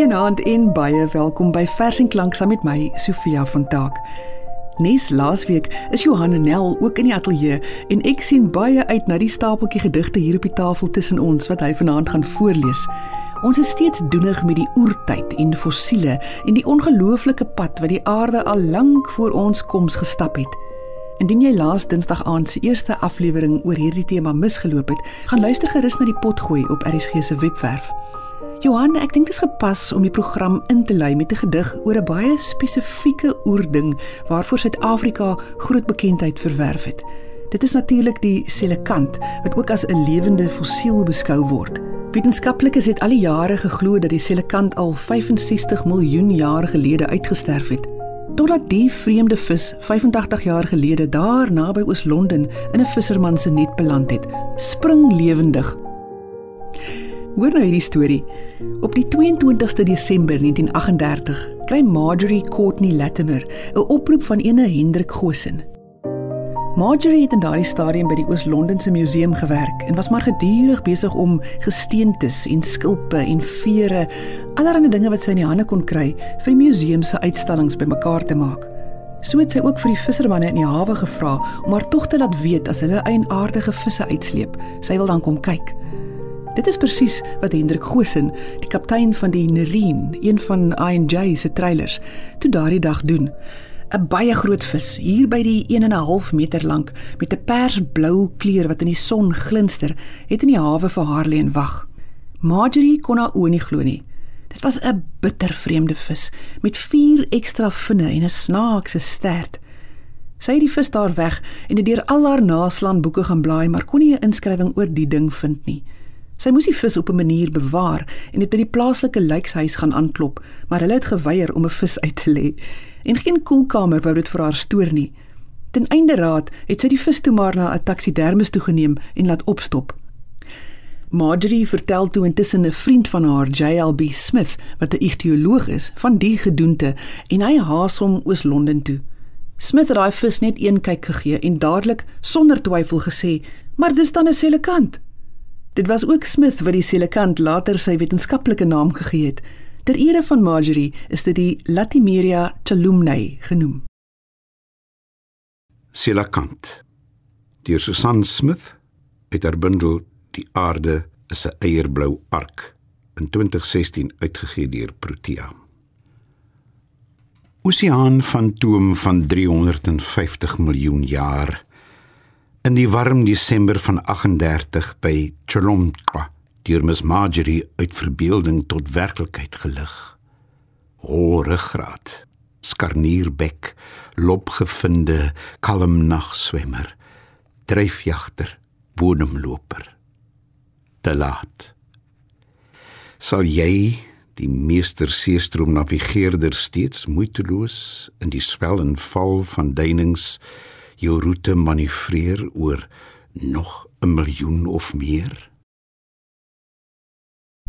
Goeienaand en baie welkom by Vers en Klank saam met my Sofia van Taak. Nes laasweek is Johan en Nel ook in die ateljee en ek sien baie uit na die stapeltjie gedigte hier op die tafel tussen ons wat hy vanaand gaan voorlees. Ons is steeds doenig met die oertyd en fossiele en die ongelooflike pad wat die aarde al lank voor ons koms gestap het. Indien jy laas Dinsdag aand se eerste aflewering oor hierdie tema misgeloop het, gaan luister gerus na die potgooi op RSG se webwerf. Johan, ek dink dit is gepas om die program in te lei met 'n gedig oor 'n baie spesifieke oerding waarvoor Suid-Afrika groot bekendheid verwerf het. Dit is natuurlik die selekant wat ook as 'n lewende fossiel beskou word. Wetenskaplikes het al die jare geglo dat die selekant al 65 miljoen jaar gelede uitgesterf het. Totdat die vreemde vis 85 jaar gelede daar naby Oos-London in 'n visserman se net beland het, spring lewendig. Hoor nou hierdie storie. Op die 22ste Desember 1938 kry Marjorie Courtney Latimer 'n oproep van ene Hendrik Gosen. Marjorie het in daardie stadium by die Oos-Londense Museum gewerk en was maar gedurig besig om gesteentes en skulpe en vere, allerlei dinge wat sy in die hande kon kry vir die museum se uitstallings bymekaar te maak. So het sy ook vir die vissermanne in die hawe gevra om haar tog te laat weet as hulle eienaardige visse uitsleep. Sy wil dan kom kyk. Dit is presies wat Hendrik Gosen, die kaptein van die Nerine, een van INJ se treilers, toe daardie dag doen. 'n Baie groot vis, hier by die 1 en 'n half meter lank, met 'n persblou kleur wat in die son glinster, het in die hawe vir haar lê en wag. Marjorie kon haar oë nie glo nie. Dit was 'n bitter vreemde vis met vier ekstra vinne en 'n snaakse stert. Sy het die vis daar weg en het deur al haar naslaanboeke gaan blaai, maar kon nie 'n inskrywing oor die ding vind nie. Sy moes die vis op 'n manier bewaar en het by die plaaslike lijkshuis gaan aanklop, maar hulle het geweier om 'n vis uit te lê. En geen koelkamer wou dit vir haar stoor nie. Ten einde raad het sy die vis toe maar na 'n taksidermis toe geneem en laat opstop. Marjorie vertel toe intussen 'n vriend van haar, JLB Smith, wat 'n ichtioloog is, van die gedoente en hy haas hom oos Londen toe. Smith het daai vis net een kyk gegee en dadelik sonder twyfel gesê: "Maar dis dan 'n selekant." Dit was ook Smith wat die selekant later sy wetenskaplike naam gegee het. Ter ere van Marjorie is dit die Latimeria chalumnae genoem. Selekant. Deur Susan Smith het haar bundel Die aarde is 'n eierblou ark in 2016 uitgegee deur Protea. Oseaan van toom van 350 miljoen jaar In die warm Desember van 38 by Cholomqa, deur Miss Marjorie uit verbeelding tot werklikheid gelig. Holruggraat, skarnierbek, lopgevinde, kalm nagswemmer, dryfjagter, bodemloper. Te laat. Sal jy die meester seestroom navigeerder steeds moeiteloos in die swel en val van duinings jou roete manoeuvreer oor nog 'n miljoen of meer?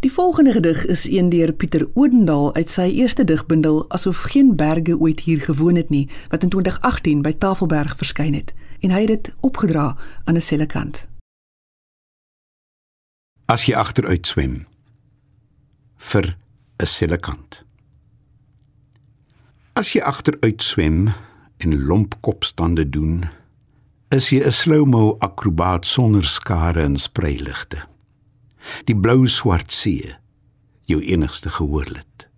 Die volgende gedig is een deur Pieter Odendaal uit sy eerste digbundel Asof geen berge ooit hier gewoon het nie, wat in 2018 by Tafelberg verskyn het, en hy het dit opgedra aan 'n selekant. As jy agteruit swem vir 'n selekant. As jy agteruit swem en lomp kopstande doen, is jy 'n slow-mo akrobaat sonder skare en spreiligte. Die blou-swart see, jou enigste gehoorlid.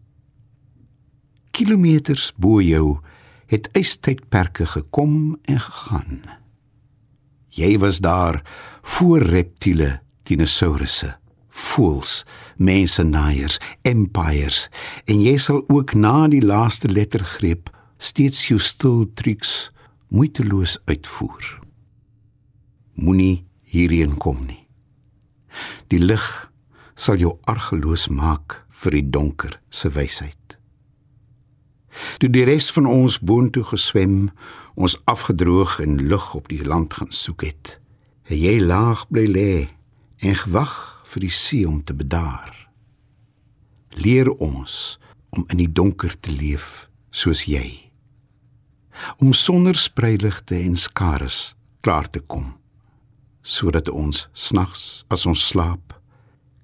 Kilometers bo jou het ystydperke gekom en gegaan. Jy was daar voor reptiele, dinosourusse, voëls, mensenaaiers, empires en jy sal ook na die laaste lettergreep steeds jou stil triks moeiteloos uitvoer. Moenie hierheen kom nie. Die lig sal jou argeloos maak vir die donker se wysheid. Toe die res van ons boontoe geswem, ons afgedroog en lug op die land gaan soek het, het jy laag bly lê en gewag vir die see om te bedaar. Leer ons om in die donker te leef soos jy om sonder spreiligte en skares klaar te kom sodat ons snags as ons slaap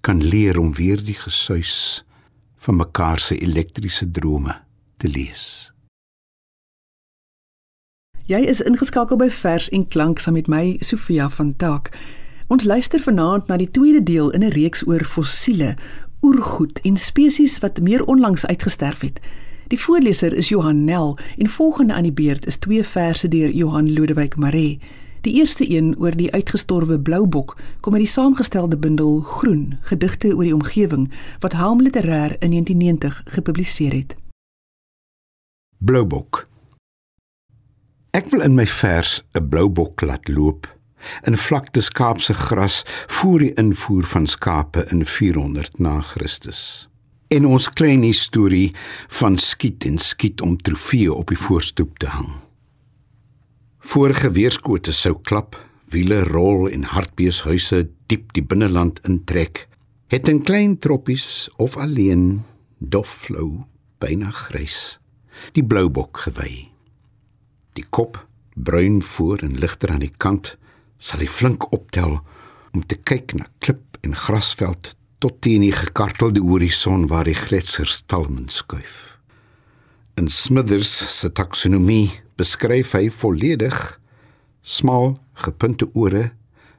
kan leer om weer die gesuis van mekaar se elektriese drome te lees. Jy is ingeskakel by Vers en Klank saam met my Sofia van Taak. Ons luister vanaand na die tweede deel in 'n reeks oor fossiele, oergoed en spesies wat meer onlangs uitgesterf het. Die voorleser is Johan Nel en volgende aan die beurt is twee verse deur Johan Lodewyk Maree. Die eerste een oor die uitgestorwe bloubok kom uit die saamgestelde bundel Groen, gedigte oor die omgewing wat Helm Literair in 1990 gepubliseer het. Bloubok. Ek wil in my vers 'n bloubok laat loop in vlakte Kaapse gras voor die invoer van skape in 400 na Christus. En ons klein storie van skiet en skiet om trofee op die voorstoep te hang. Vorige weerskote sou klap, wiele rol en hartbeeshuise diep die binneland intrek, het 'n klein troppies of alleen dof flou, byna grys, die bloubok gewy. Die kop bruin voor en ligter aan die kant sal hy flink optel om te kyk na klip en grasveld tot teen die gekartelde horison waar die gletsers talmen skuif. In Smithers se taksonomie beskryf hy volledig smal gepunte ore,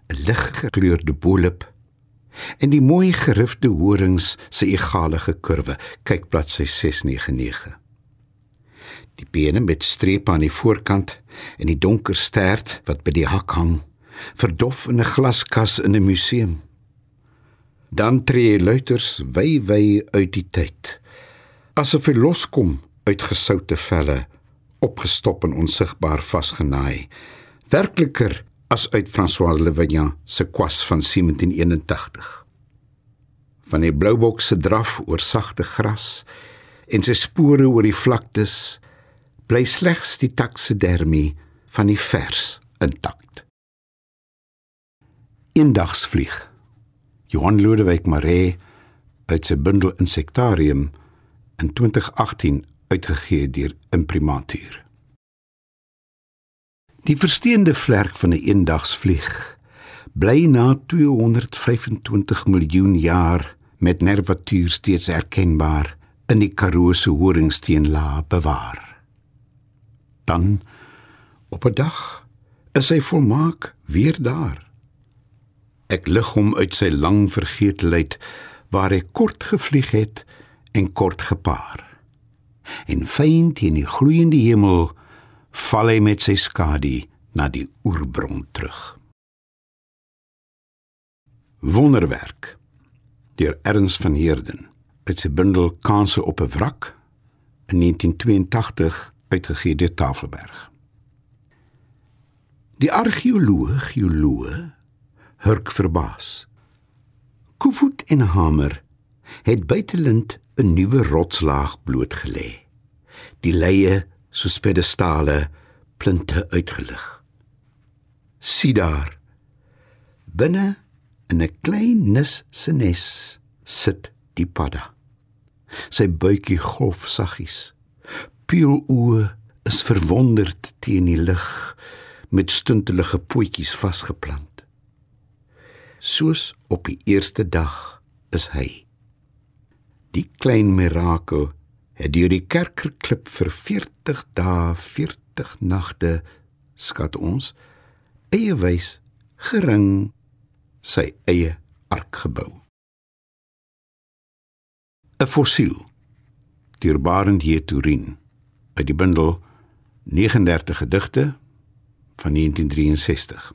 'n liggekleurde bolop en die mooi gerifte horings se egalige kurwe. Kyk bladsy 699. Die bene met strepe aan die voorkant en die donker stert wat by die hak hang verdof in 'n glaskas in 'n museum. Dan tree luiters wy wy uit die tyd. Asof hy loskom uit gesoute velle, opgestop en onsigbaar vasgenaai. Werkliker as uit François Levignan se kwas van 1781. Van die bloubok se draf oor sagte gras en sy spore oor die vlaktes bly slegs die taksidermie van die vers intakt. Eendagsvlieg. Johan Lodewyk Maree uit sy bundel Insektarium in 2018 uitgegee deur Imprimatuur. Die versteende vlerk van 'n eendagsvlieg bly na 225 miljoen jaar met nervatuur steeds erkenbaar in die Karoo se horingsteenla bewaar. Dan op 'n dag is hy volmaak weer daar Ek lig hom uit sy lang vergeetheid waar hy kort gevlieg het en kort gepaar. En fyn teen die gloeiende hemel val hy met sy skadu na die oerbron terug. Wonderwerk deur Ernst van Heerden uit sy bundel Kanse op 'n wrak in 1982 uitgegee deur Tafelberg. Die argeoloog geoloog hurk verbaas. Koevoet en hamer het buitelend 'n nuwe rotslaag blootgelê. Die leie soos pedestale plinte uitgelig. Sien daar. Binne in 'n klein nis se nes sit die padda. Sy buikie golf saggies. Piel oë is verwonderd teen die lig met stuntelige pootjies vasgeplant soos op die eerste dag is hy. Die klein mirakel het deur die kerkerklip vir 40 dae, 40 nagte skat ons eie wys gering sy eie ark gebou. 'n Fossiel deur Barend J. Turin uit die bundel 39 gedigte van 1963.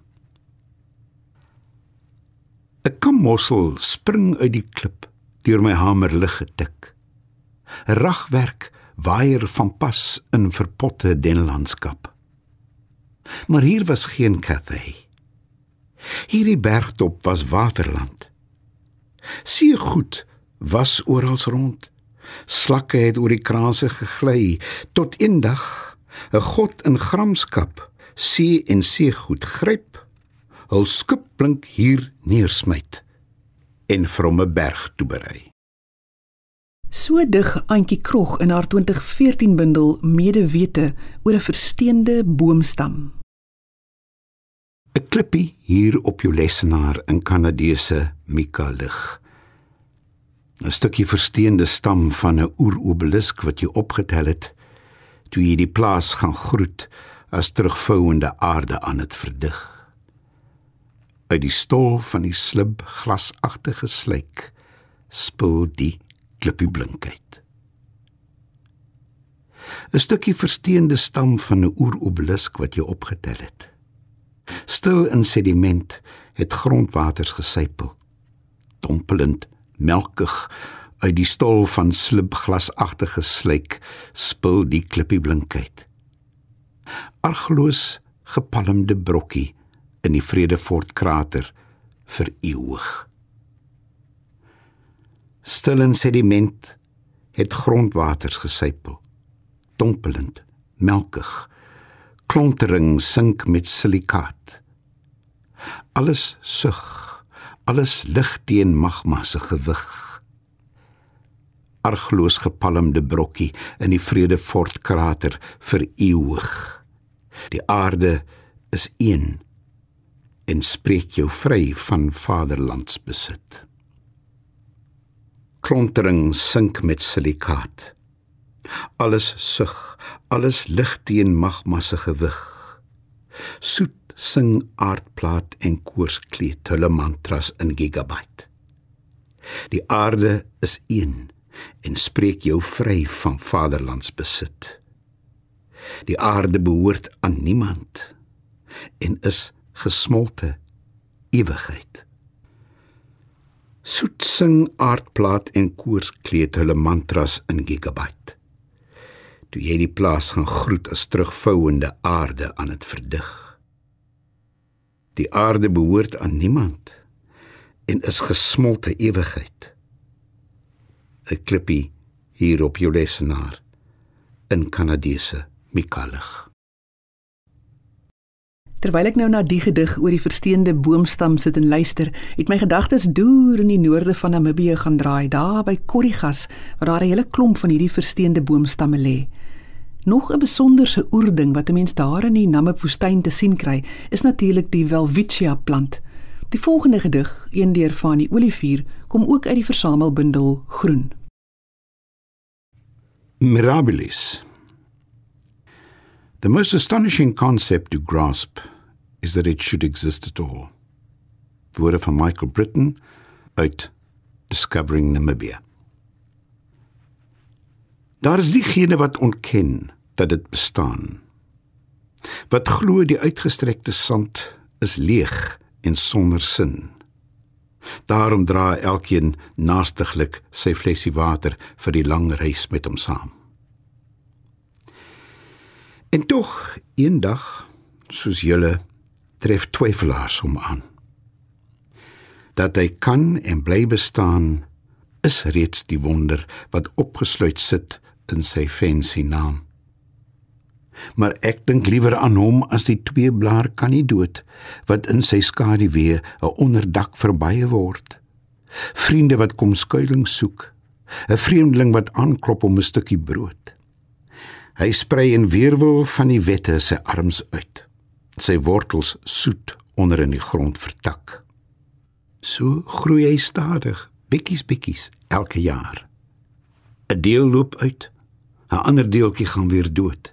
'n Kammossel spring uit die klip deur my hamer lig getik. Ragwerk waier van pas in verpotte denlandskap. Maar hier was geen Cathay. Hierdie bergtop was waterland. See goed was oral rond. Slakke het oor die kraanse gegly tot eendag 'n god in gramskap see en see goed gryp hul skip blink hier neersmyt en from 'n berg toe berei. So dig Antjie Krog in haar 2014 bundel Medewete oor 'n versteende boomstam. 'n Klippie hier op jou lesenaar in Kanadese Mika lig. 'n stukkie versteende stam van 'n oerobelisk wat jy opgetel het toe jy die plaas gaan groet as terugvouende aarde aan dit verdig. Uit die stol van die slib glasagtige slyk spul die klippie blinkheid. 'n Stukkie versteende stam van 'n oerobelisk wat jy opgetel het. Stil in sediment het grondwaters gesypel. Dompelend, melkig uit die stol van slibglasagtige slyk spul die klippie blinkheid. Argloos gepalmde brokkie in die Vredefort krater vir ewig. Stil in sediment het grondwaters gesypel. Dompelend, melkig. Klontering sink met silikaat. Alles sug. Alles lig teen magma se gewig argloos gepalmde brokkie in die Vredefort krater vir ewig. Die aarde is een en spreek jou vry van vaderlandsbesit. Klontering sink met silikaat. Alles sug, alles lig teen magma se gewig. Soet sing aardplaat en koorskleed hulle mantras in gigabyte. Die aarde is een en spreek jou vry van vaderlandsbesit. Die aarde behoort aan niemand en is gesmolte ewigheid. Soet sing aardplaat en koorskleed hulle mantras in gigabyte. Toe jy die plaas gaan groet as terugvouende aarde aan dit verdig. Die aarde behoort aan niemand en is gesmolte ewigheid. 'n klippie hier op jou lesenaar in Kanadese Mikalig. Terwyl ek nou na die gedig oor die versteende boomstam sit en luister, het my gedagtes deur in die noorde van Namibië gaan draai, daar by Korrigas, waar daar 'n hele klomp van hierdie versteende boomstamme lê. Nog 'n besonderse oerding wat 'n mens daar in die Namib-woestyn te sien kry, is natuurlik die Welwitschia plant. Die volgende gedig, een deur van die Olivier, kom ook uit die versamelbundel Groen. Mirabilis. The most astonishing concept to grasp is that it should exist at all. Woorde van Michael Britton uit Discovering Namibia. Daar is diegene wat ontken dat dit bestaan. Wat glo die uitgestrekte sand is leeg en sonder sin. Daarom dra elkeen naastiglik sy flesie water vir die lang reis met hom saam. En tog eendag, soos julle tref twyfelaars hom aan. Dat hy kan en bly bestaan is reeds die wonder wat opgesluit sit in sy fancy naam maar ek dink liewer aan hom as die twee blaar kan nie dood wat in sy skaduwee 'n onderdak verbye word. Vriende wat kom skuilings soek, 'n vreemdeling wat aanklop om 'n stukkie brood. Hy sprei in weerwil van die wette sy arms uit. Sy wortels soet onder in die grond vertak. So groei hy stadig, bikkies bikkies elke jaar. 'n Deel loop uit, 'n ander deeltjie gaan weer dood.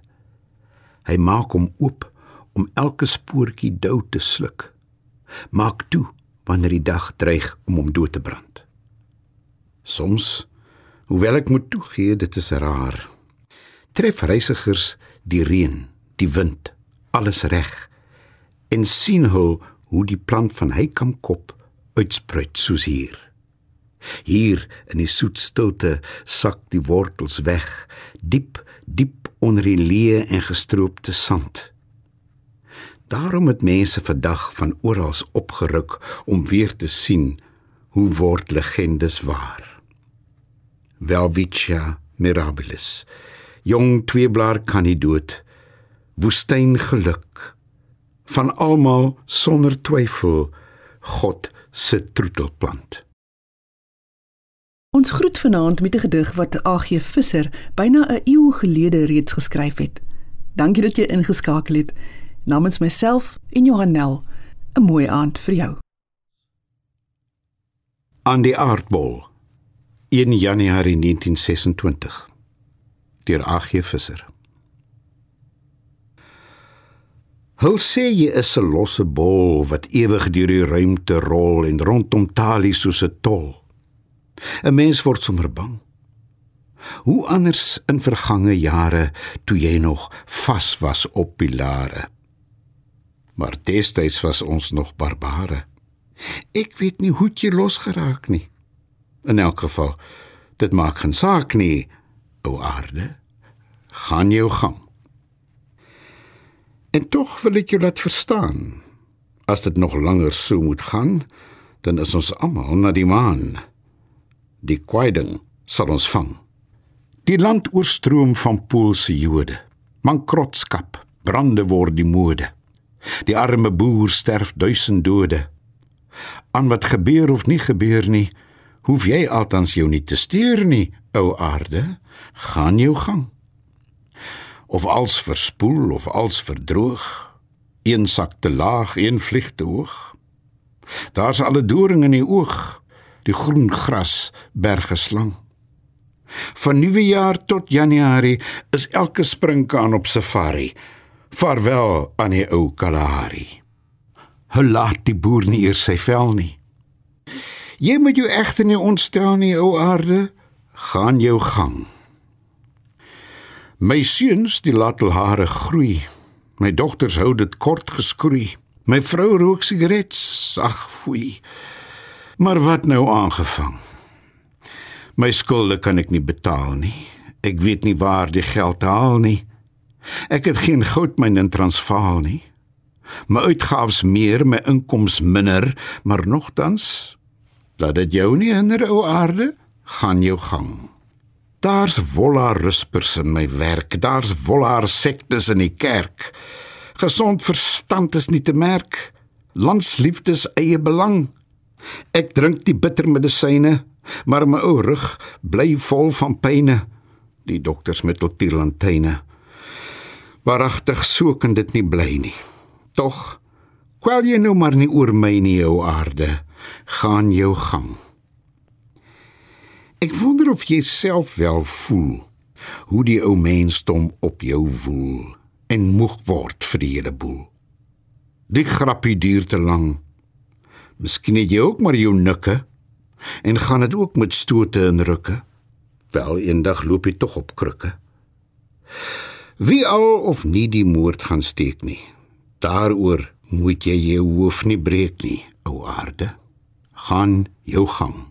Hy maak hom oop om elke spoortjie dou te sluk. Maak toe wanneer die dag dreig om hom dood te brand. Soms, hoewel ek moet toegee dit is raar, tref reisigers die reën, die wind, alles reg en sien hul hoe die plant van Heikamkop uitspruit soos hier. Hier in die soet stilte sak die wortels weg, diep, diep onder die leë en gestroopte sand. Daarom het mense vandag van oral opgeruk om weer te sien hoe word legendes waar. Welwitschia mirabilis. Jong tweeblaar kan nie dood. Woestyn geluk. Van almal sonder twyfel God se troetelplant. Ons groet vanaand met 'n gedig wat AG Visser byna 'n eeu gelede reeds geskryf het. Dankie dat jy ingeskakel het. Namens myself en Johanel, 'n mooi aand vir jou. Aan die aardbol 1 Januarie 1926 deur A.G. Visser Hul sê jy is 'n losse bol wat ewig deur die ruimte rol en rondom talie soos 'n tol. 'n Mens word sommer bang. Hoe anders in vergange jare toe jy nog vas was op pilare. Maar destyds was ons nog barbare. Ek weet nie hoe jy losgeraak nie. In elk geval, dit maak geen saak nie, o aarde. Gaan jou gang. En tog wil ek jou laat verstaan. As dit nog langer so moet gaan, dan is ons almal na die maan. Die kwyding sal ons vang. Die land oorstroom van poolse Jode. Mankrotskap, brande word die mode. Die arme boer sterf duisend dode. Aan wat gebeur of nie gebeur nie, hoef jy altans jou nie te steur nie, ou aarde, gaan jou gang. Of als verspoel of als verdroog, een sak te laag, een vlieg te hoog. Daar's alle doring in die oog, die groen gras berge slang. Van nuwe jaar tot Januarie is elke springkaan op safari. Vaarwel aan die ou Kalahari. Hulle laat die boer nie eers sy vel nie. Jy moet jou egter nie ontstel nie, o aarde, gaan jou gang. My seuns die laat hul hare groei. My dogters hou dit kort geskroei. My vrou rook sigarets, ag foei. Maar wat nou aangevang? My skulde kan ek nie betaal nie. Ek weet nie waar die geld haal nie. Ek het geen goudmyn in Transvaal nie. My uitgawes meer, my inkomste minder, maar nogtans Laat dit jou nie hinder o aarde, gaan jou gang. Daar's volla ruspers in my werk, daar's volla sektes in die kerk. Gesond verstand is nie te merk, landsliefdes eie belang. Ek drink die bitter medisyne, maar my ou rug bly vol van pyne. Die dokters met hul tirlantine. Waaragtig so kan dit nie bly nie. Tog kwel jy nou maar nie oor my nie, o aarde gaan jou gang. Ek wonder of jy self wel voel hoe die ou mensdom op jou woel en moeg word vir die hele boel. Die grappie duur te lank. Miskien het jy ook maar jou nikke en gaan dit ook met stote en rukke. Wel eendag loop jy tog op krukke. Wie al of nie die moord gaan steek nie. Daaroor moet jy jou hoof nie breek nie, ou aarde gaan jou gang.